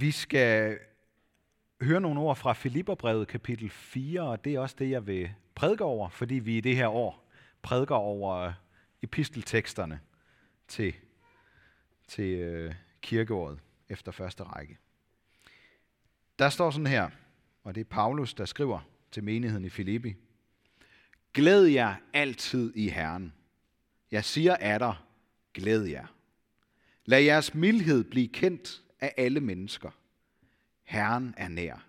Vi skal høre nogle ord fra Filipperbrevet kapitel 4, og det er også det, jeg vil prædike over, fordi vi i det her år prædiker over epistelteksterne til, til øh, kirkeåret efter første række. Der står sådan her, og det er Paulus, der skriver til menigheden i Filippi. Glæd jer altid i Herren. Jeg siger af dig, glæd jer. Lad jeres mildhed blive kendt af alle mennesker. Herren er nær.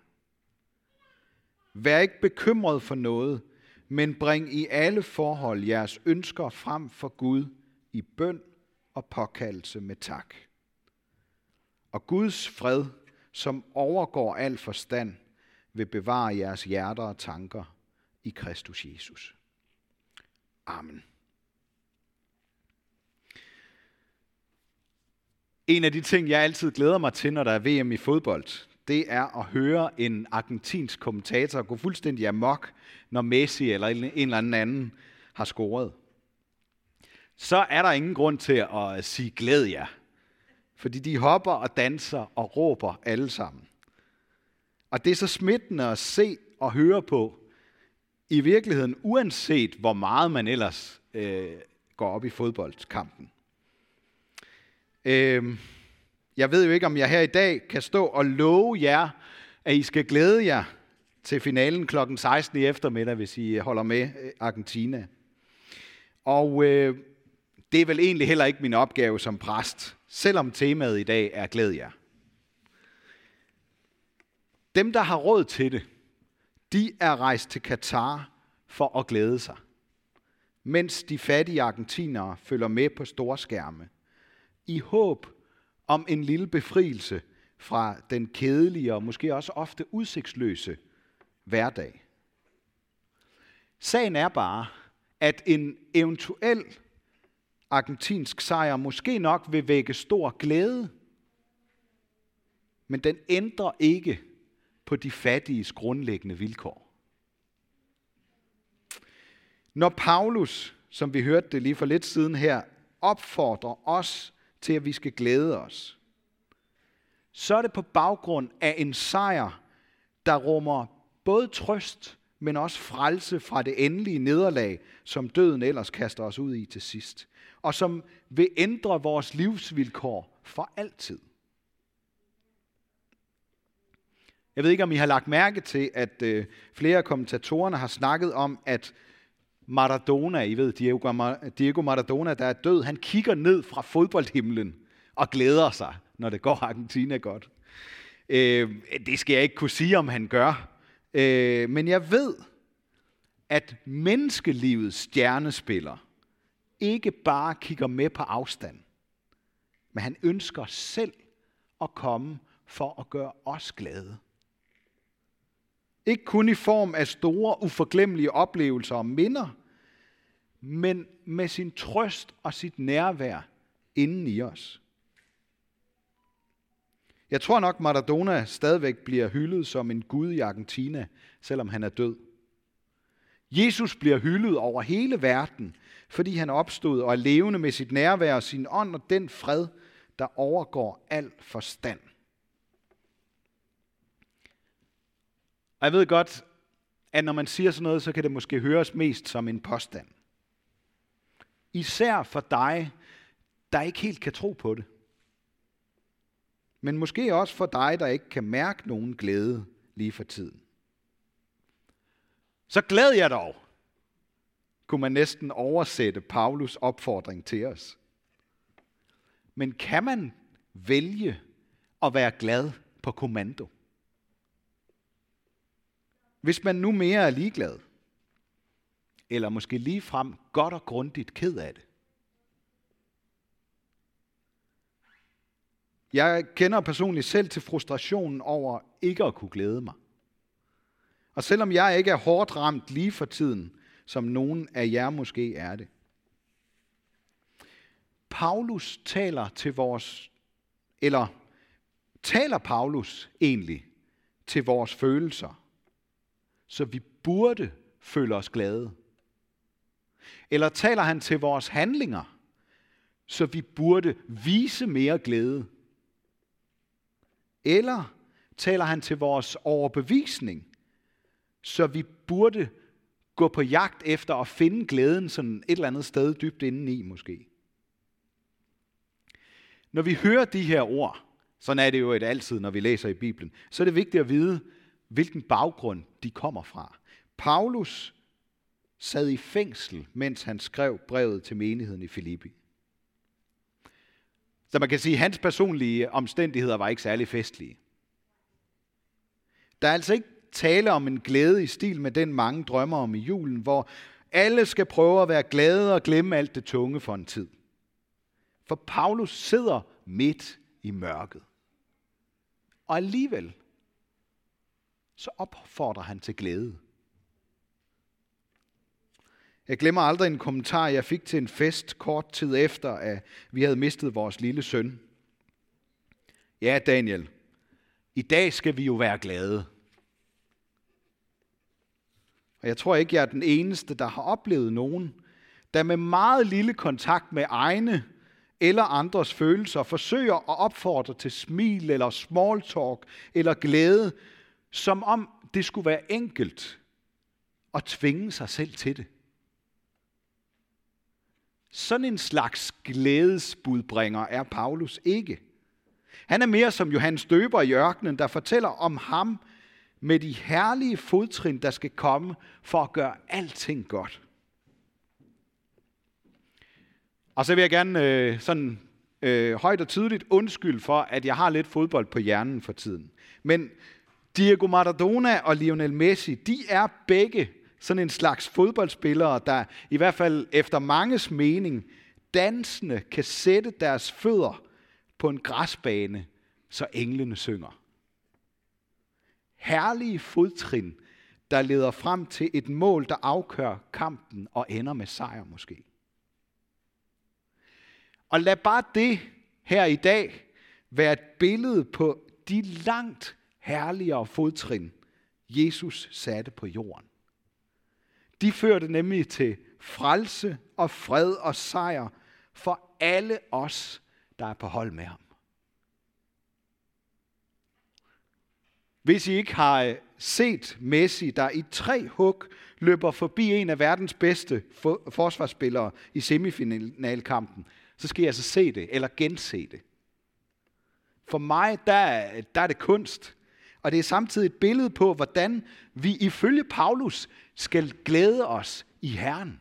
Vær ikke bekymret for noget, men bring i alle forhold jeres ønsker frem for Gud i bøn og påkaldelse med tak. Og Guds fred, som overgår al forstand, vil bevare jeres hjerter og tanker i Kristus Jesus. Amen. En af de ting, jeg altid glæder mig til, når der er VM i fodbold, det er at høre en argentinsk kommentator gå fuldstændig amok, når Messi eller en eller anden anden har scoret. Så er der ingen grund til at øh, sige glæd jer. Fordi de hopper og danser og råber alle sammen. Og det er så smittende at se og høre på, i virkeligheden uanset hvor meget man ellers øh, går op i fodboldkampen. Øh, jeg ved jo ikke, om jeg her i dag kan stå og love jer, at I skal glæde jer til finalen kl. 16 i eftermiddag, hvis I holder med øh, Argentina. Og øh, det er vel egentlig heller ikke min opgave som præst, selvom temaet i dag er glæd jer. Dem, der har råd til det, de er rejst til Katar for at glæde sig, mens de fattige argentinere følger med på storskærme, i håb om en lille befrielse fra den kedelige og måske også ofte udsigtsløse hverdag. Sagen er bare, at en eventuel argentinsk sejr måske nok vil vække stor glæde, men den ændrer ikke på de fattiges grundlæggende vilkår. Når Paulus, som vi hørte det lige for lidt siden her, opfordrer os til, at vi skal glæde os, så er det på baggrund af en sejr, der rummer både trøst, men også frelse fra det endelige nederlag, som døden ellers kaster os ud i til sidst, og som vil ændre vores livsvilkår for altid. Jeg ved ikke, om I har lagt mærke til, at øh, flere af kommentatorerne har snakket om, at Maradona, I ved, Diego Maradona, der er død, han kigger ned fra fodboldhimlen og glæder sig, når det går Argentina godt. Øh, det skal jeg ikke kunne sige, om han gør. Øh, men jeg ved, at menneskelivets stjernespiller ikke bare kigger med på afstand, men han ønsker selv at komme for at gøre os glade. Ikke kun i form af store, uforglemmelige oplevelser og minder, men med sin trøst og sit nærvær inden i os. Jeg tror nok, Maradona stadigvæk bliver hyldet som en gud i Argentina, selvom han er død. Jesus bliver hyldet over hele verden, fordi han opstod og er levende med sit nærvær og sin ånd og den fred, der overgår al forstand. Og jeg ved godt, at når man siger sådan noget, så kan det måske høres mest som en påstand. Især for dig, der ikke helt kan tro på det. Men måske også for dig, der ikke kan mærke nogen glæde lige for tiden. Så glæd jeg dog, kunne man næsten oversætte Paulus opfordring til os. Men kan man vælge at være glad på kommando? Hvis man nu mere er ligeglad, eller måske lige frem godt og grundigt ked af det. Jeg kender personligt selv til frustrationen over ikke at kunne glæde mig. Og selvom jeg ikke er hårdt ramt lige for tiden, som nogen af jer måske er det. Paulus taler til vores, eller taler Paulus egentlig til vores følelser, så vi burde føle os glade? Eller taler han til vores handlinger, så vi burde vise mere glæde? Eller taler han til vores overbevisning, så vi burde gå på jagt efter at finde glæden sådan et eller andet sted dybt indeni måske? Når vi hører de her ord, sådan er det jo et altid, når vi læser i Bibelen, så er det vigtigt at vide, hvilken baggrund de kommer fra. Paulus sad i fængsel, mens han skrev brevet til menigheden i Filippi. Så man kan sige, at hans personlige omstændigheder var ikke særlig festlige. Der er altså ikke tale om en glæde i stil med den mange drømmer om i julen, hvor alle skal prøve at være glade og glemme alt det tunge for en tid. For Paulus sidder midt i mørket. Og alligevel, så opfordrer han til glæde. Jeg glemmer aldrig en kommentar, jeg fik til en fest kort tid efter, at vi havde mistet vores lille søn. Ja, Daniel, i dag skal vi jo være glade. Og jeg tror ikke, jeg er den eneste, der har oplevet nogen, der med meget lille kontakt med egne eller andres følelser forsøger at opfordre til smil eller small talk eller glæde, som om det skulle være enkelt at tvinge sig selv til det. Sådan en slags glædesbudbringer er Paulus ikke. Han er mere som Johannes Døber i ørkenen, der fortæller om ham med de herlige fodtrin, der skal komme for at gøre alting godt. Og så vil jeg gerne øh, sådan øh, højt og tydeligt undskylde for, at jeg har lidt fodbold på hjernen for tiden. Men Diego Maradona og Lionel Messi, de er begge sådan en slags fodboldspillere, der i hvert fald efter manges mening dansende kan sætte deres fødder på en græsbane, så englene synger. Herlige fodtrin, der leder frem til et mål, der afkører kampen og ender med sejr måske. Og lad bare det her i dag være et billede på de langt herligere fodtrin, Jesus satte på jorden. De førte nemlig til frelse og fred og sejr for alle os, der er på hold med ham. Hvis I ikke har øh, set Messi, der i tre hug løber forbi en af verdens bedste forsvarsspillere i semifinalkampen, så skal I altså se det, eller gense det. For mig, der, der er det kunst. Og det er samtidig et billede på, hvordan vi ifølge Paulus skal glæde os i Herren.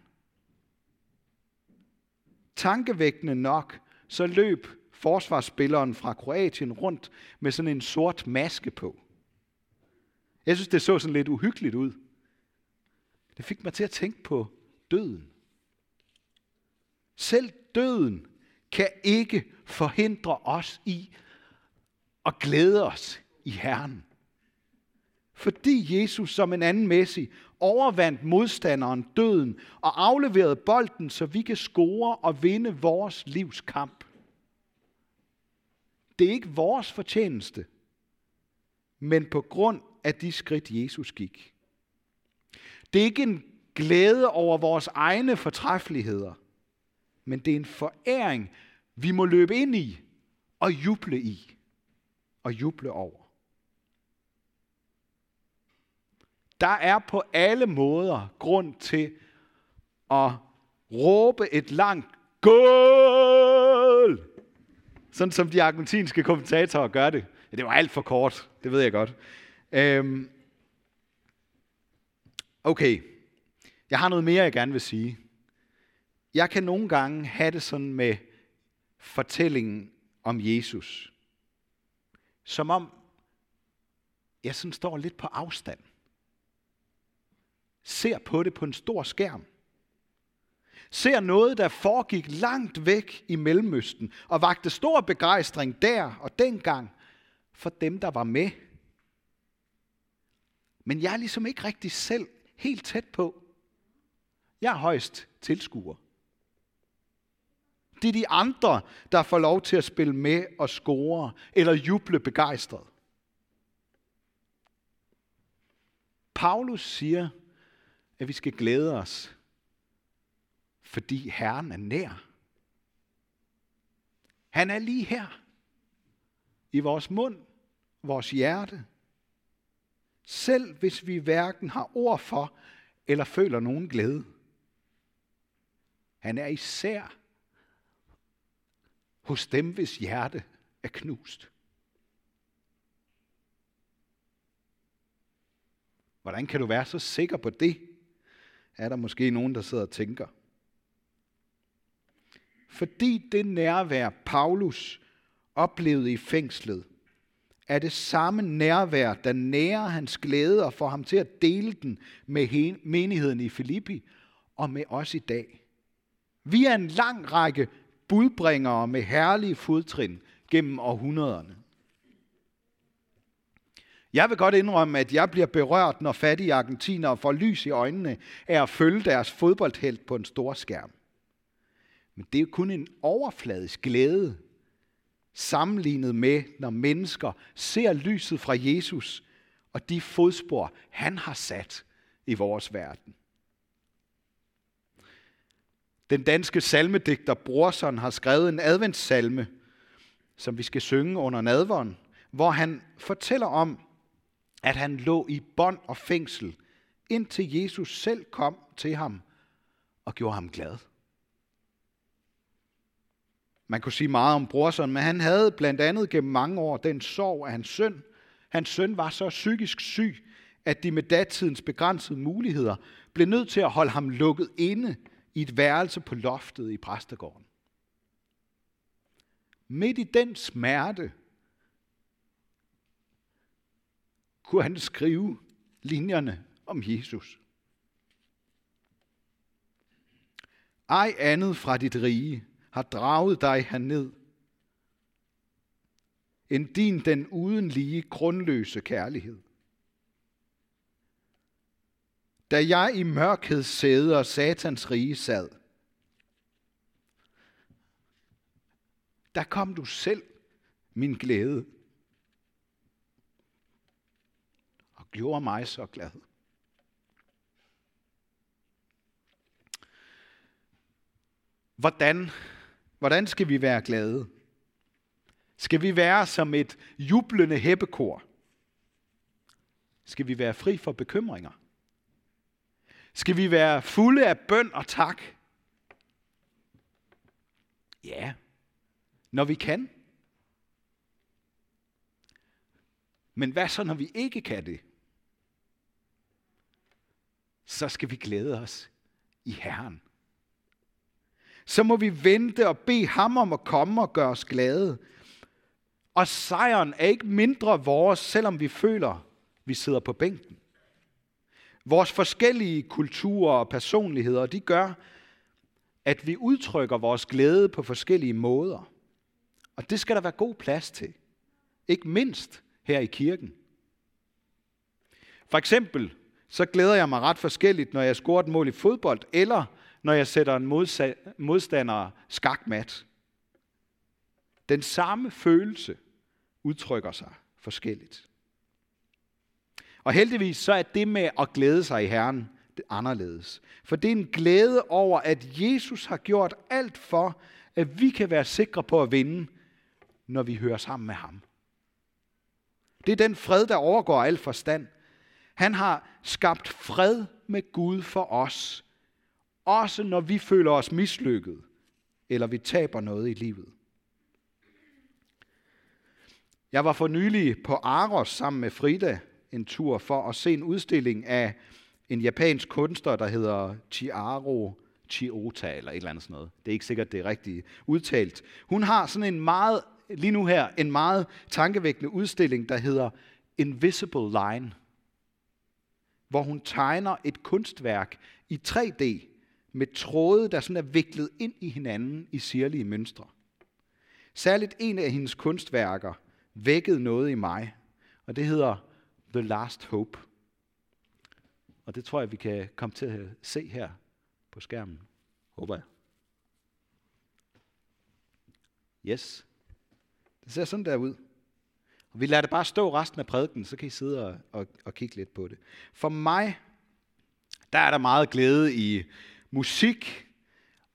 Tankevækkende nok, så løb forsvarsspilleren fra Kroatien rundt med sådan en sort maske på. Jeg synes, det så sådan lidt uhyggeligt ud. Det fik mig til at tænke på døden. Selv døden kan ikke forhindre os i at glæde os i Herren. Fordi Jesus som en anden Messi overvandt modstanderen døden og afleverede bolden, så vi kan score og vinde vores livs kamp. Det er ikke vores fortjeneste, men på grund af de skridt, Jesus gik. Det er ikke en glæde over vores egne fortræffeligheder, men det er en foræring, vi må løbe ind i og juble i og juble over. Der er på alle måder grund til at råbe et langt goal, sådan som de argentinske kommentatorer gør det. Ja, det var alt for kort, det ved jeg godt. Øhm. Okay, jeg har noget mere, jeg gerne vil sige. Jeg kan nogle gange have det sådan med fortællingen om Jesus. Som om jeg sådan står lidt på afstand. Ser på det på en stor skærm. Ser noget, der foregik langt væk i Mellemøsten, og vagte stor begejstring der og dengang for dem, der var med. Men jeg er ligesom ikke rigtig selv helt tæt på. Jeg er højst tilskuer. Det er de andre, der får lov til at spille med og score eller juble begejstret. Paulus siger, at vi skal glæde os, fordi Herren er nær. Han er lige her, i vores mund vores hjerte, selv hvis vi hverken har ord for eller føler nogen glæde. Han er især hos dem, hvis hjerte er knust. Hvordan kan du være så sikker på det? Er der måske nogen, der sidder og tænker. Fordi det nærvær, Paulus oplevede i fængslet, er det samme nærvær, der nærer hans glæde og får ham til at dele den med menigheden i Filippi og med os i dag. Vi er en lang række budbringere med herlige fodtrin gennem århundrederne. Jeg vil godt indrømme, at jeg bliver berørt, når fattige argentinere får lys i øjnene af at følge deres fodboldhelt på en stor skærm. Men det er jo kun en overfladisk glæde, sammenlignet med, når mennesker ser lyset fra Jesus og de fodspor, han har sat i vores verden. Den danske salmedigter Brorson har skrevet en adventssalme, som vi skal synge under nadveren, hvor han fortæller om, at han lå i bånd og fængsel, indtil Jesus selv kom til ham og gjorde ham glad. Man kunne sige meget om brorson, men han havde blandt andet gennem mange år den sorg af hans søn. Hans søn var så psykisk syg, at de med datidens begrænsede muligheder blev nødt til at holde ham lukket inde i et værelse på loftet i præstegården. Midt i den smerte kunne han skrive linjerne om Jesus. Ej andet fra dit rige har draget dig herned, end din den uden lige grundløse kærlighed. Da jeg i mørkhed sæde og satans rige sad, der kom du selv, min glæde, og gjorde mig så glad. Hvordan, hvordan skal vi være glade? Skal vi være som et jublende hæppekor? Skal vi være fri for bekymringer? Skal vi være fulde af bøn og tak? Ja, når vi kan. Men hvad så, når vi ikke kan det? Så skal vi glæde os i Herren. Så må vi vente og bede ham om at komme og gøre os glade. Og sejren er ikke mindre vores, selvom vi føler, vi sidder på bænken. Vores forskellige kulturer og personligheder, de gør, at vi udtrykker vores glæde på forskellige måder. Og det skal der være god plads til. Ikke mindst her i kirken. For eksempel, så glæder jeg mig ret forskelligt, når jeg scorer et mål i fodbold, eller når jeg sætter en modstander skakmat. Den samme følelse udtrykker sig forskelligt. Og heldigvis så er det med at glæde sig i Herren det anderledes. For det er en glæde over, at Jesus har gjort alt for, at vi kan være sikre på at vinde, når vi hører sammen med ham. Det er den fred, der overgår al forstand. Han har skabt fred med Gud for os, også når vi føler os mislykket, eller vi taber noget i livet. Jeg var for nylig på Aros sammen med Frida en tur for at se en udstilling af en japansk kunstner, der hedder Chiaro Chiota, eller et eller andet sådan noget. Det er ikke sikkert, det er rigtigt udtalt. Hun har sådan en meget, lige nu her, en meget tankevækkende udstilling, der hedder Invisible Line, hvor hun tegner et kunstværk i 3D med tråde, der sådan er viklet ind i hinanden i sirlige mønstre. Særligt en af hendes kunstværker vækkede noget i mig, og det hedder The Last Hope. Og det tror jeg, vi kan komme til at se her på skærmen. Håber jeg. Yes. Det ser sådan der ud. Og vi lader det bare stå resten af prædiken, så kan I sidde og, og, og kigge lidt på det. For mig, der er der meget glæde i musik,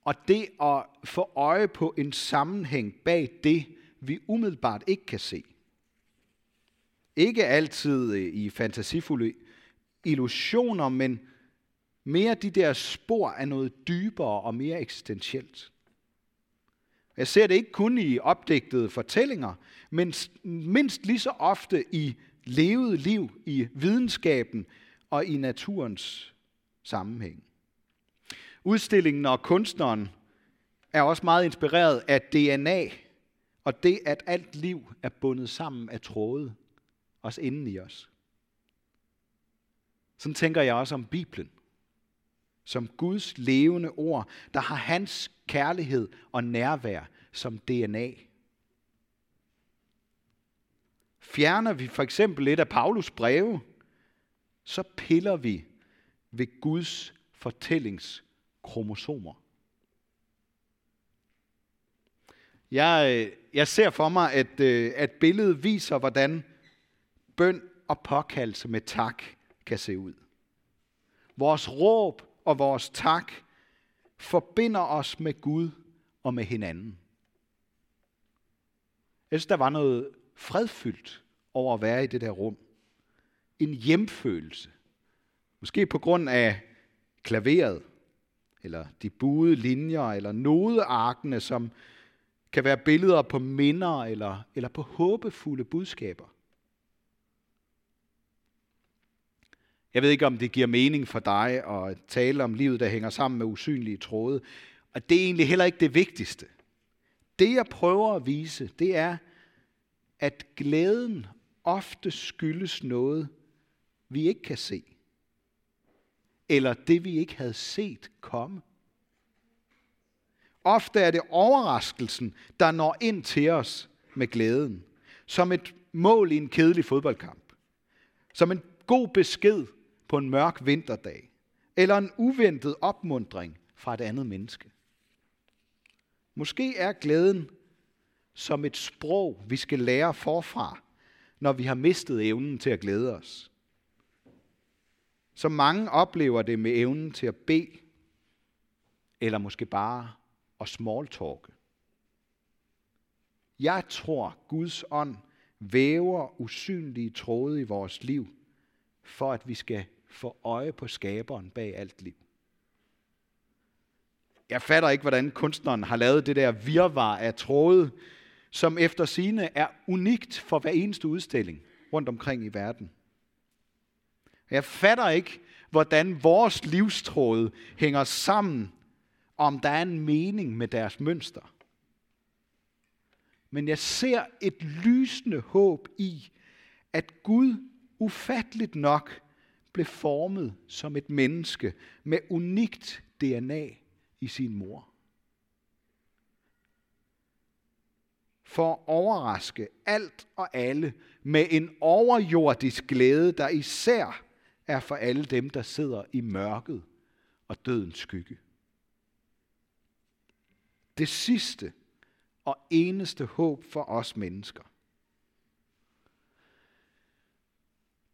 og det at få øje på en sammenhæng bag det, vi umiddelbart ikke kan se. Ikke altid øh, i fantasifulde illusioner, men mere de der spor af noget dybere og mere eksistentielt. Jeg ser det ikke kun i opdigtede fortællinger, men mindst lige så ofte i levet liv, i videnskaben og i naturens sammenhæng. Udstillingen og kunstneren er også meget inspireret af DNA, og det, at alt liv er bundet sammen af tråde, også inden i os. Sådan tænker jeg også om Bibelen. Som Guds levende ord, der har hans kærlighed og nærvær som DNA. Fjerner vi for eksempel et af Paulus breve, så piller vi ved Guds fortællingskromosomer. Jeg, jeg ser for mig, at, øh, at billedet viser, hvordan bøn og påkaldelse med tak kan se ud. Vores råb og vores tak forbinder os med Gud og med hinanden. Jeg synes, der var noget fredfyldt over at være i det der rum. En hjemfølelse. Måske på grund af klaveret, eller de buede linjer, eller nodearkene, som kan være billeder på minder, eller, eller på håbefulde budskaber. Jeg ved ikke, om det giver mening for dig at tale om livet, der hænger sammen med usynlige tråde. Og det er egentlig heller ikke det vigtigste. Det jeg prøver at vise, det er, at glæden ofte skyldes noget, vi ikke kan se. Eller det, vi ikke havde set komme. Ofte er det overraskelsen, der når ind til os med glæden. Som et mål i en kedelig fodboldkamp. Som en god besked på en mørk vinterdag. Eller en uventet opmundring fra et andet menneske. Måske er glæden som et sprog, vi skal lære forfra, når vi har mistet evnen til at glæde os. Så mange oplever det med evnen til at bede, eller måske bare at smalltalke. Jeg tror, Guds ånd væver usynlige tråde i vores liv, for at vi skal få øje på skaberen bag alt liv. Jeg fatter ikke, hvordan kunstneren har lavet det der virvar af tråde, som efter sine er unikt for hver eneste udstilling rundt omkring i verden. Jeg fatter ikke, hvordan vores livstråde hænger sammen, om der er en mening med deres mønster. Men jeg ser et lysende håb i, at Gud ufatteligt nok blev formet som et menneske med unikt DNA i sin mor. For at overraske alt og alle med en overjordisk glæde, der især er for alle dem, der sidder i mørket og dødens skygge. Det sidste og eneste håb for os mennesker.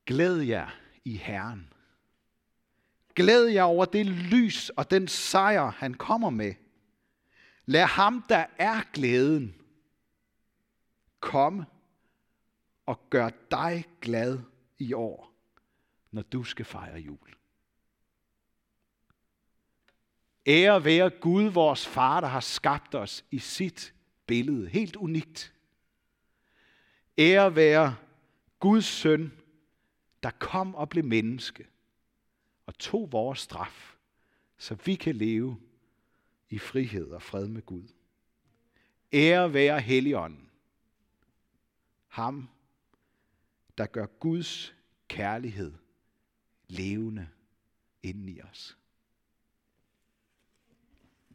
Glæd jer i Herren. Glæd jer over det lys og den sejr, han kommer med. Lad ham, der er glæden, komme og gør dig glad i år, når du skal fejre jul. Ære være Gud, vores far, der har skabt os i sit billede. Helt unikt. Ære være Guds søn, der kom og blev menneske og tog vores straf, så vi kan leve i frihed og fred med Gud. Ære være Helligånden, ham, der gør Guds kærlighed levende inden i os.